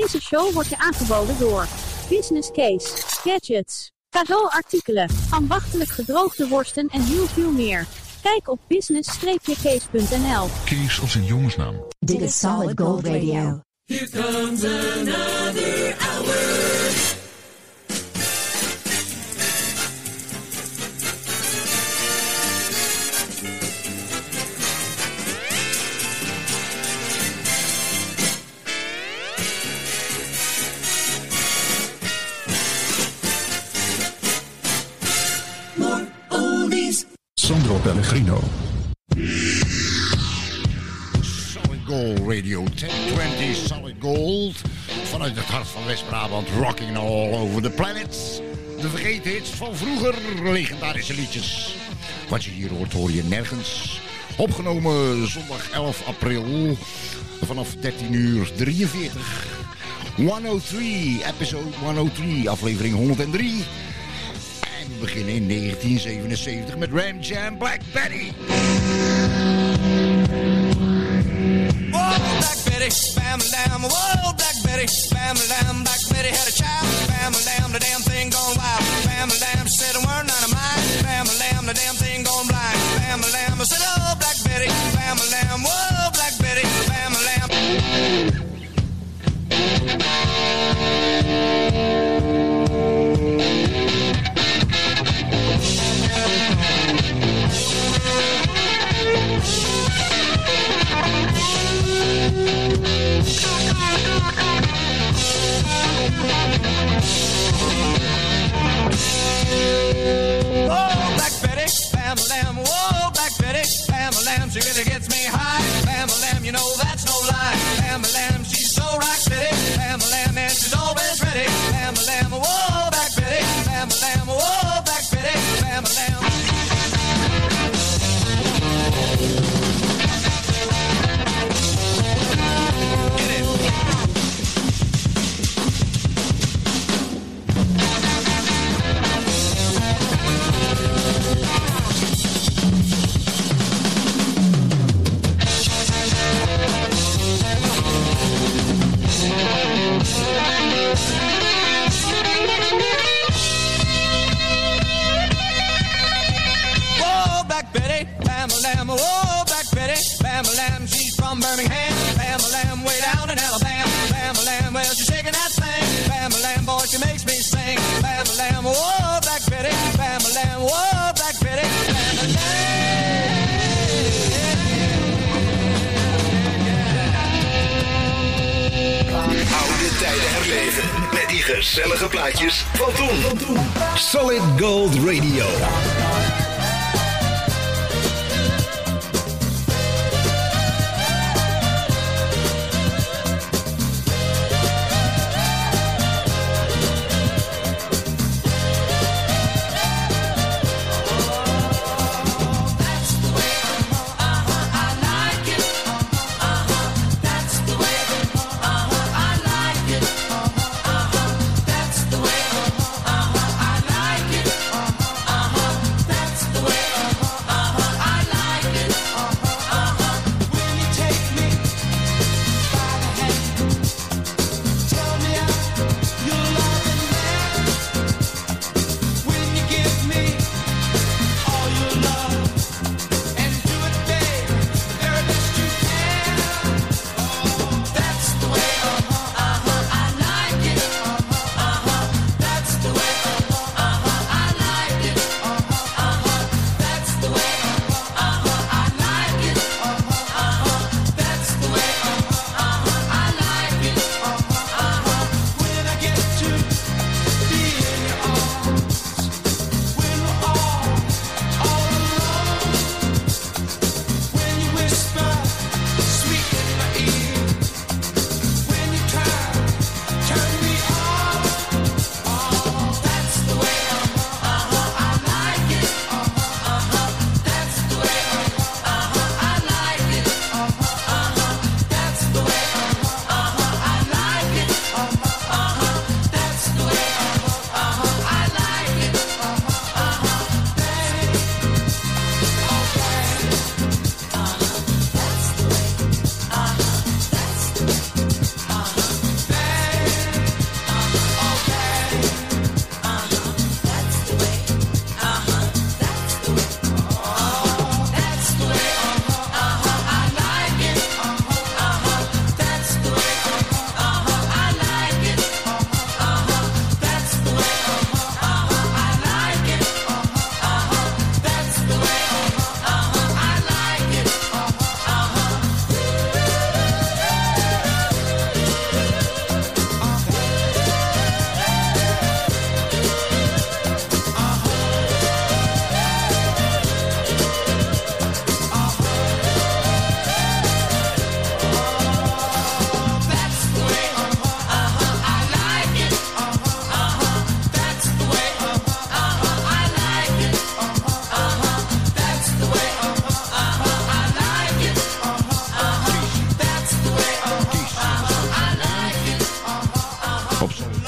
Deze show wordt je aangeboden door Business Case, Gadgets, cadeauartikelen, ambachtelijk gedroogde worsten en heel veel meer. Kijk op business-case.nl. Kees als een jongensnaam. Dit is Solid Gold Radio. Here comes another hour. Pellegrino. Solid Gold Radio 1020 Solid Gold. Vanuit het hart van West-Brabant, rocking all over the planet. De vergeten hits van vroeger, legendarische liedjes. Wat je hier hoort, hoor je nergens. Opgenomen zondag 11 april vanaf 13 uur 43. 103, episode 103, aflevering 103. Beginnen in 1977 met Ram Jam Black Betty.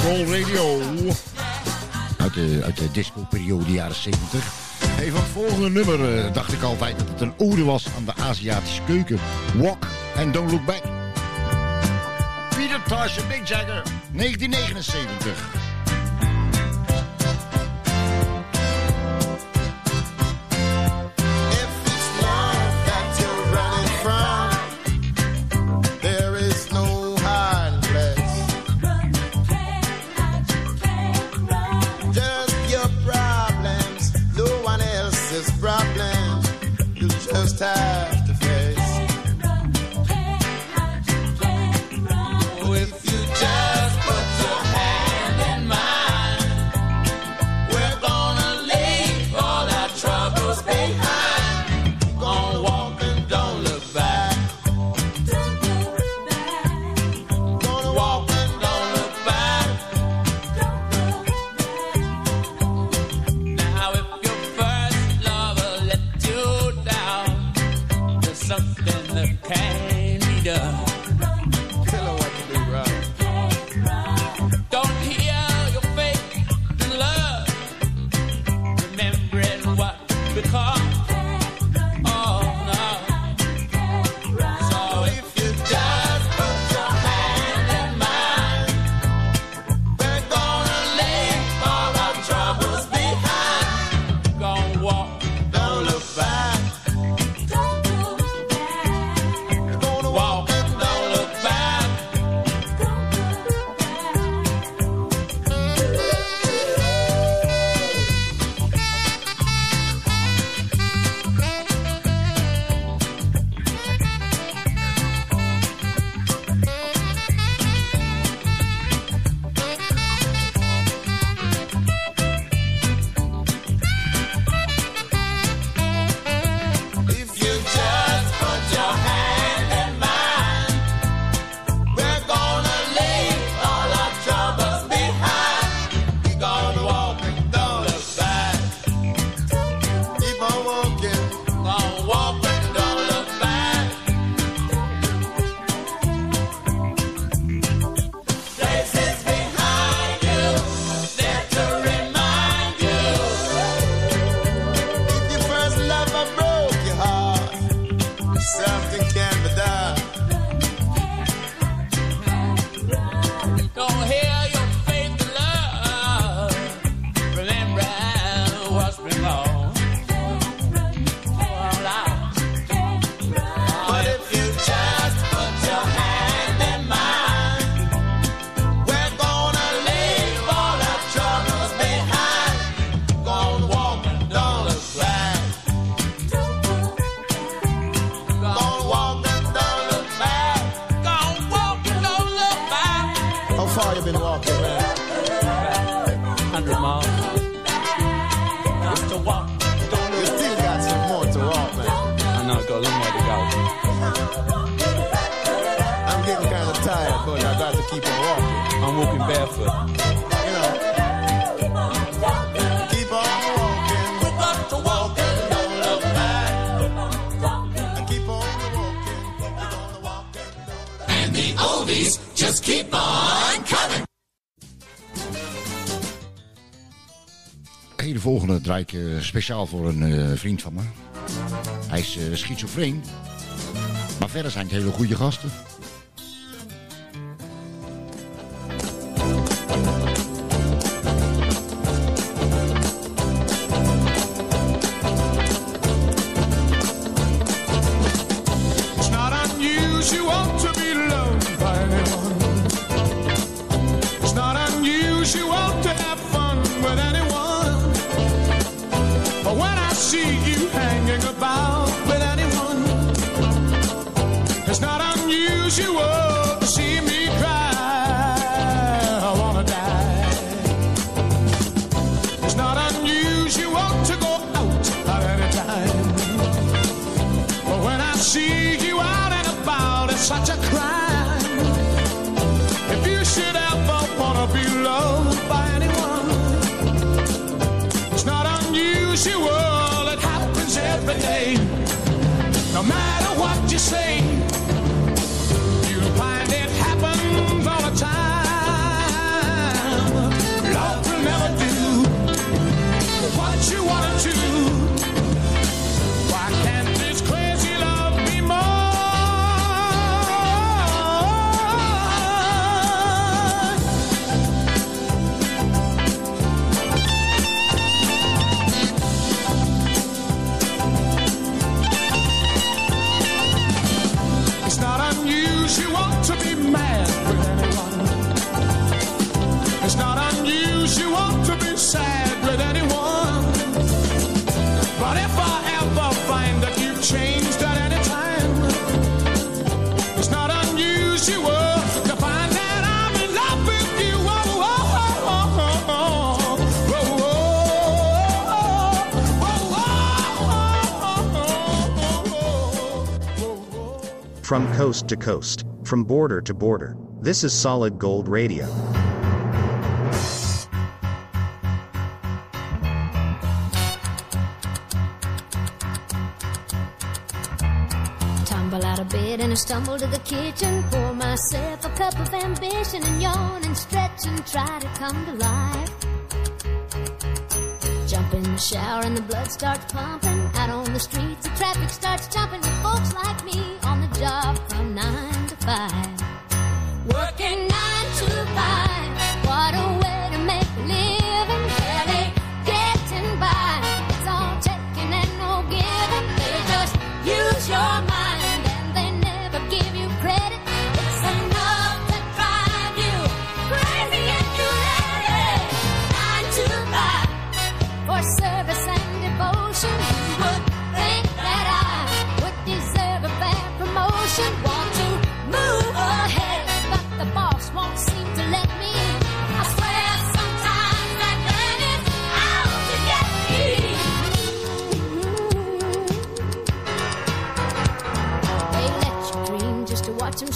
Radio. Uit de, uit de disco-periode jaren 70. Van het volgende nummer eh, dacht ik altijd dat het een ode was aan de Aziatische keuken. Walk and Don't Look Back. Peter Tosh en Jagger, 1979. de volgende draai ik eh, speciaal voor een eh, vriend van me. Hij is eh, schizofreen. Maar verder zijn het hele goede gasten. say with anyone. But if I ever find that you've changed at any time, it's not unusual to find that I'm in love with you. Oh, oh, oh, oh, oh, oh, oh, oh, oh. From coast to coast, from border to border, this is Solid Gold Radio. Pour myself a cup of ambition and yawn and stretch and try to come to life. Jump in the shower and the blood starts pumping. Out on the streets, the traffic starts jumping with folks like me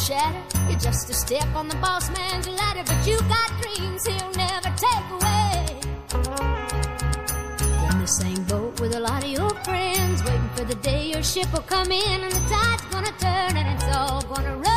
shatter. You're just a step on the boss man's ladder, but you got dreams he'll never take away. You're in the same boat with a lot of your friends, waiting for the day your ship will come in and the tide's gonna turn and it's all gonna roll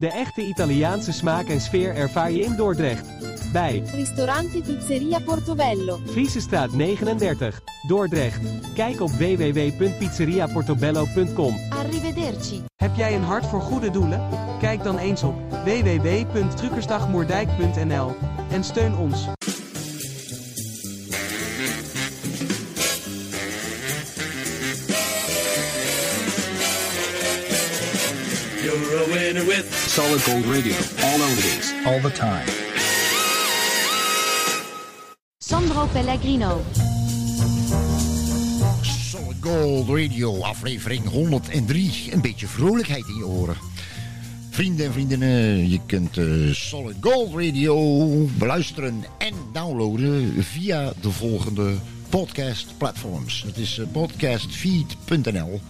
De echte Italiaanse smaak en sfeer ervaar je in Dordrecht. Bij Ristorante Pizzeria Portobello. Friesestraat 39, Dordrecht. Kijk op www.pizzeriaportobello.com. Arrivederci. Heb jij een hart voor goede doelen? Kijk dan eens op www.truckersdagmoerdijk.nl en steun ons. You're a winner with Solid Gold Radio. All oldies. All the time. Sandro Pellegrino. Solid Gold Radio, aflevering 103. Een beetje vrolijkheid in je oren. Vrienden en vriendinnen, je kunt eh, Solid Gold Radio beluisteren en downloaden via de volgende podcast platforms. Het is eh, podcastfeed.nl,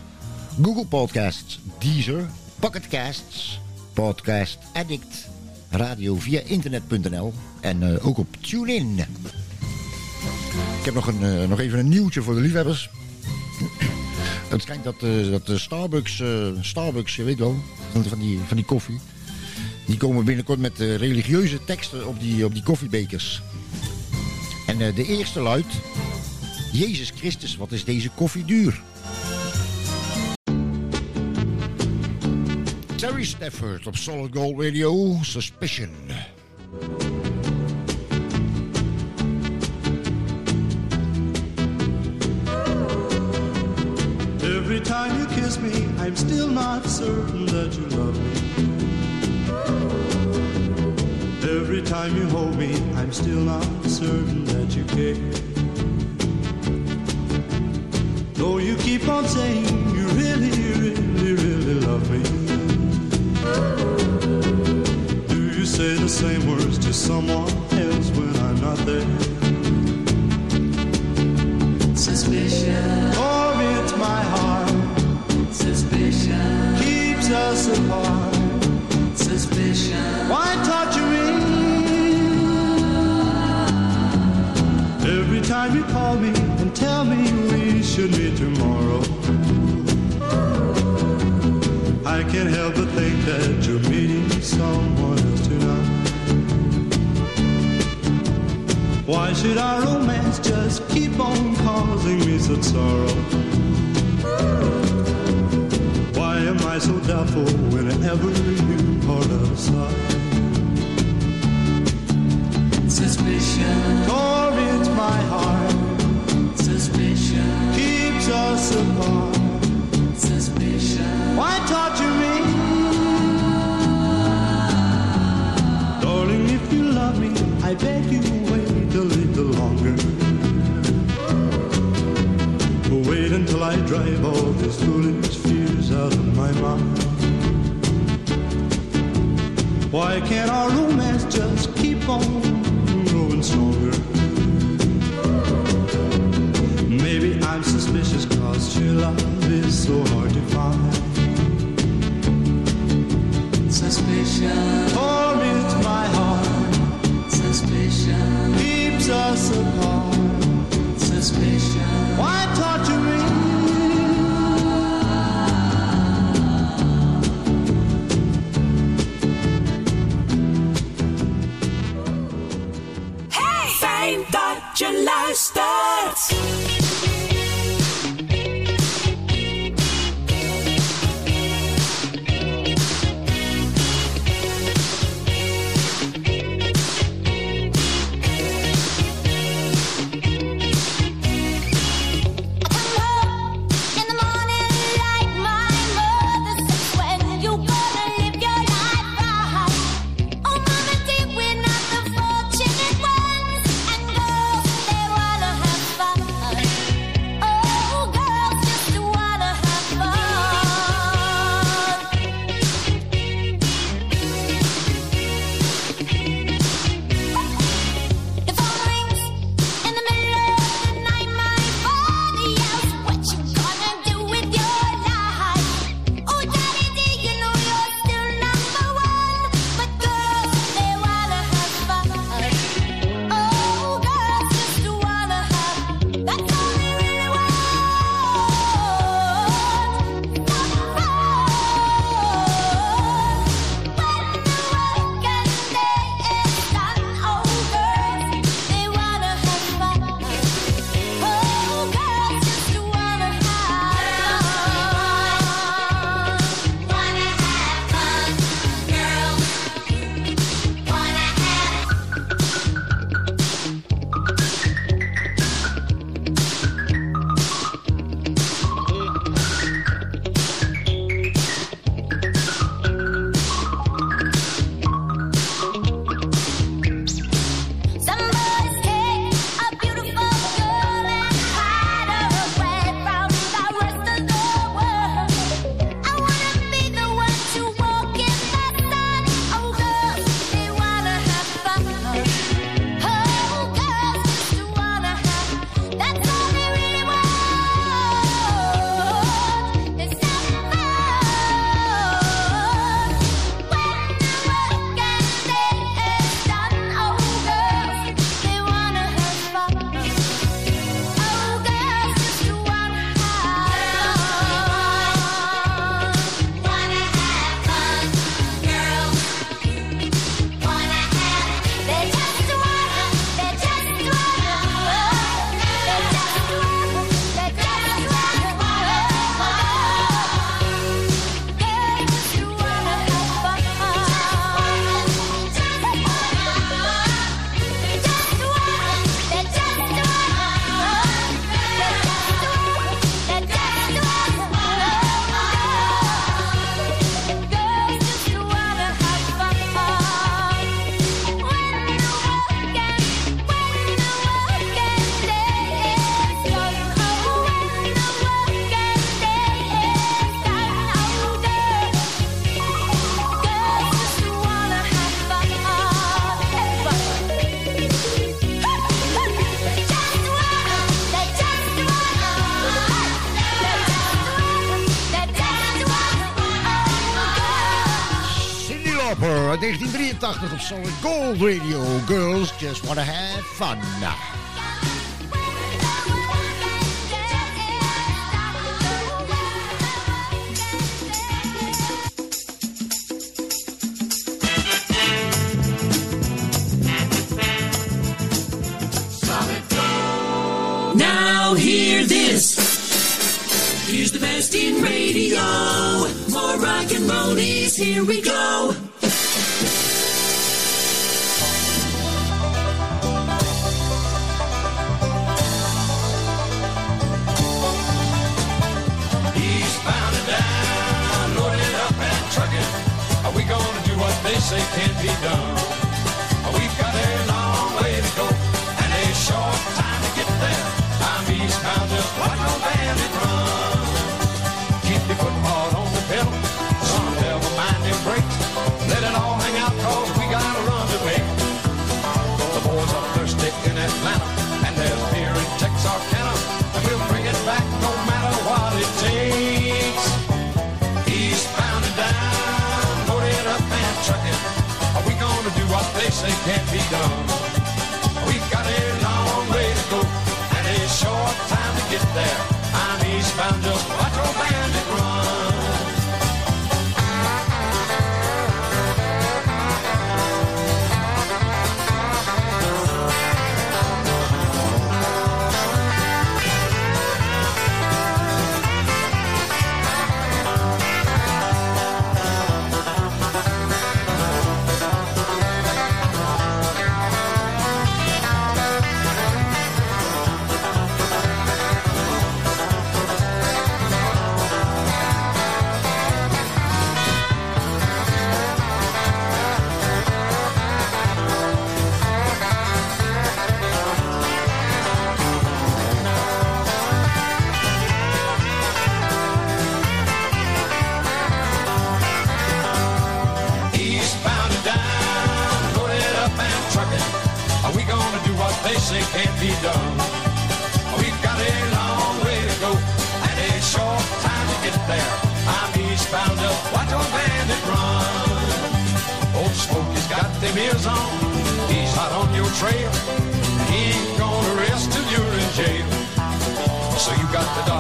Google Podcasts, Deezer, Pocketcasts, Podcast Addict, radio via internet.nl en eh, ook op TuneIn. Ik heb nog, een, eh, nog even een nieuwtje voor de liefhebbers. Het schijnt dat, eh, dat de Starbucks, Starbucks, je weet wel, van die, van die koffie. Die komen binnenkort met religieuze teksten op die, op die koffiebekers. En de eerste luidt... Jezus Christus, wat is deze koffie duur? Terry Stafford op Solid Gold Radio, Suspicion. Every time you kiss me, I'm still not certain that you love me. Every time you hold me, I'm still not certain that you care. Though you keep on saying you really, really, really love me. Say the same words to someone else when I'm not there? Suspicion. Torments my heart. Suspicion. Keeps us apart. Suspicion. Why torture me? Every time you call me and tell me we should meet tomorrow. I can't help but think that you're meeting someone Why should our romance just keep on causing me such sorrow? Why am I so doubtful whenever you are outside? Suspicion. Torments 1983 op Solid Gold Radio. Girls just wanna have fun. Now hear this. Here's the best in radio. More rock and rollies. Here we go. Say can't be done? Can't be done?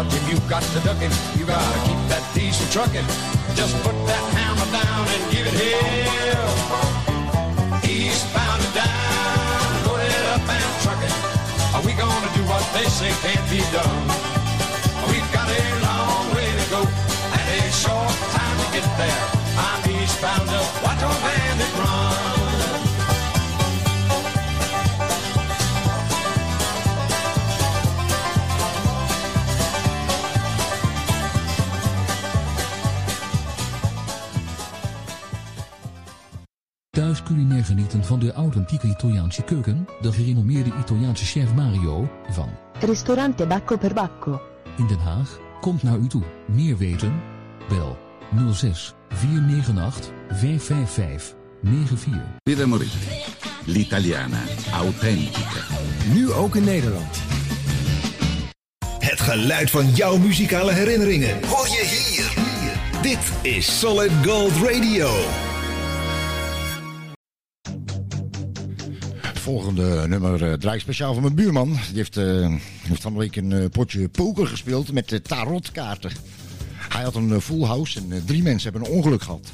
Dodge him, you got to duck him, you gotta keep that diesel trucking. Just put that hammer down and give it hell. Eastbound and down, loaded up and trucking. Are we gonna do what they say can't be done? We've got a long way to go and a short time to get there. I'm eastbound up, watch old bandit run. Thuis culinair genieten van de authentieke Italiaanse keuken, de gerenommeerde Italiaanse chef Mario van Ristorante Bacco per Bacco. in Den Haag komt naar u toe. Meer weten? Bel 06 498 555 94. Pira Moretti, l'italiana, autentica. Nu ook in Nederland. Het geluid van jouw muzikale herinneringen hoor je hier. Dit is Solid Gold Radio. Volgende nummer uh, draai ik speciaal voor mijn buurman. Die heeft, uh, heeft van de week een uh, potje poker gespeeld met tarotkaarten. Hij had een full house en drie mensen hebben een ongeluk gehad.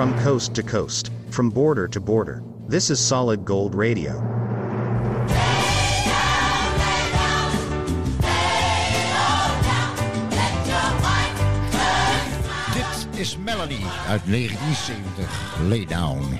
From coast to coast, from border to border, this is Solid Gold Radio. Dit is Melanie uit 1970. Lay Down.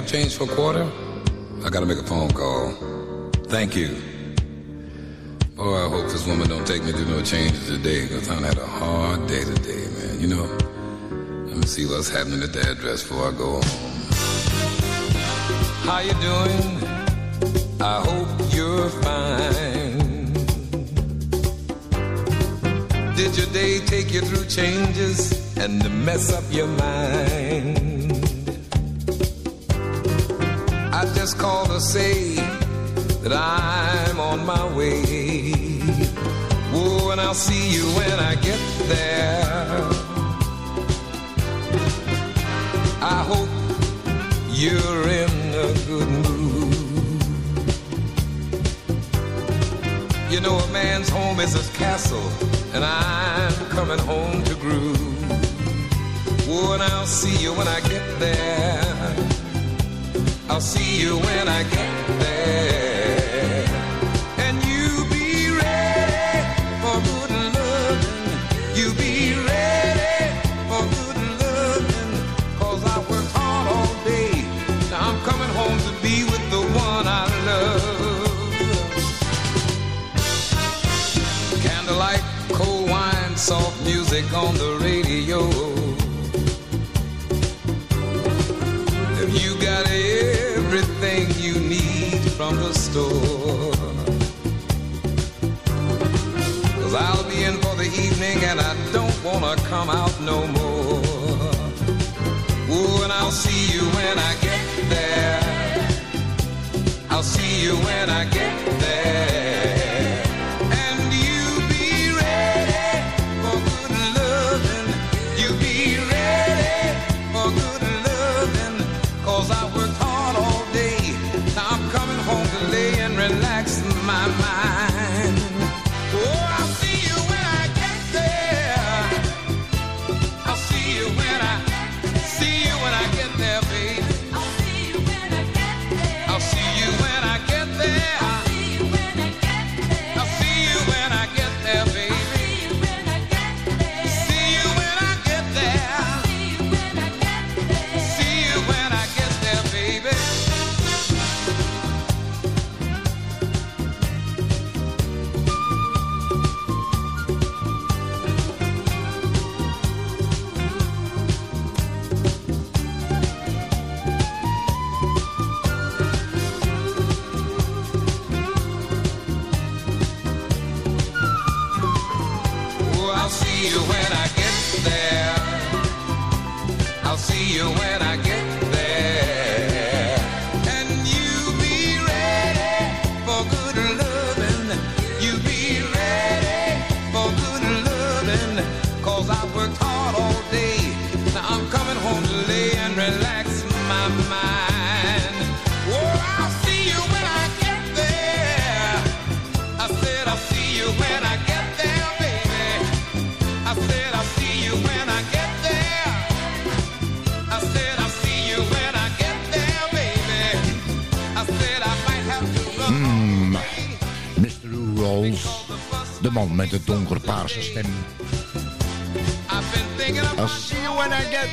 Have change for a quarter? I gotta make a phone call. Thank you. Boy, I hope this woman don't take me to no changes today, because I had a hard day today, man. You know, let me see what's happening at the address before I go home. How you doing? I hope you're fine. Did your day take you through changes and mess up your mind? Just called to say that I'm on my way. Oh, and I'll see you when I get there. I hope you're in a good mood. You know, a man's home is his castle, and I'm coming home to groove. Oh, and I'll see you when I get there. I'll see you when I get there. And you be ready for good loving. You be ready for good loving. Cause I worked hard all day. Now I'm coming home to be with the one I love. Candlelight, cold wine, soft music on the radio come out no more. Oh, and I'll see you when I get there. I'll see you when I get there.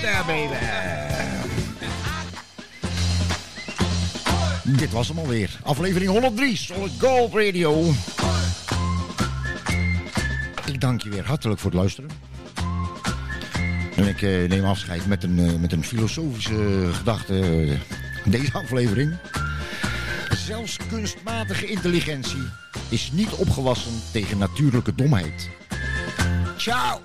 Daar ben ik. Dit was hem alweer. Aflevering 103, Solid Gold Radio. Ik dank je weer hartelijk voor het luisteren. En ik eh, neem afscheid met een, eh, met een filosofische gedachte in deze aflevering. Zelfs kunstmatige intelligentie is niet opgewassen tegen natuurlijke domheid. Ciao!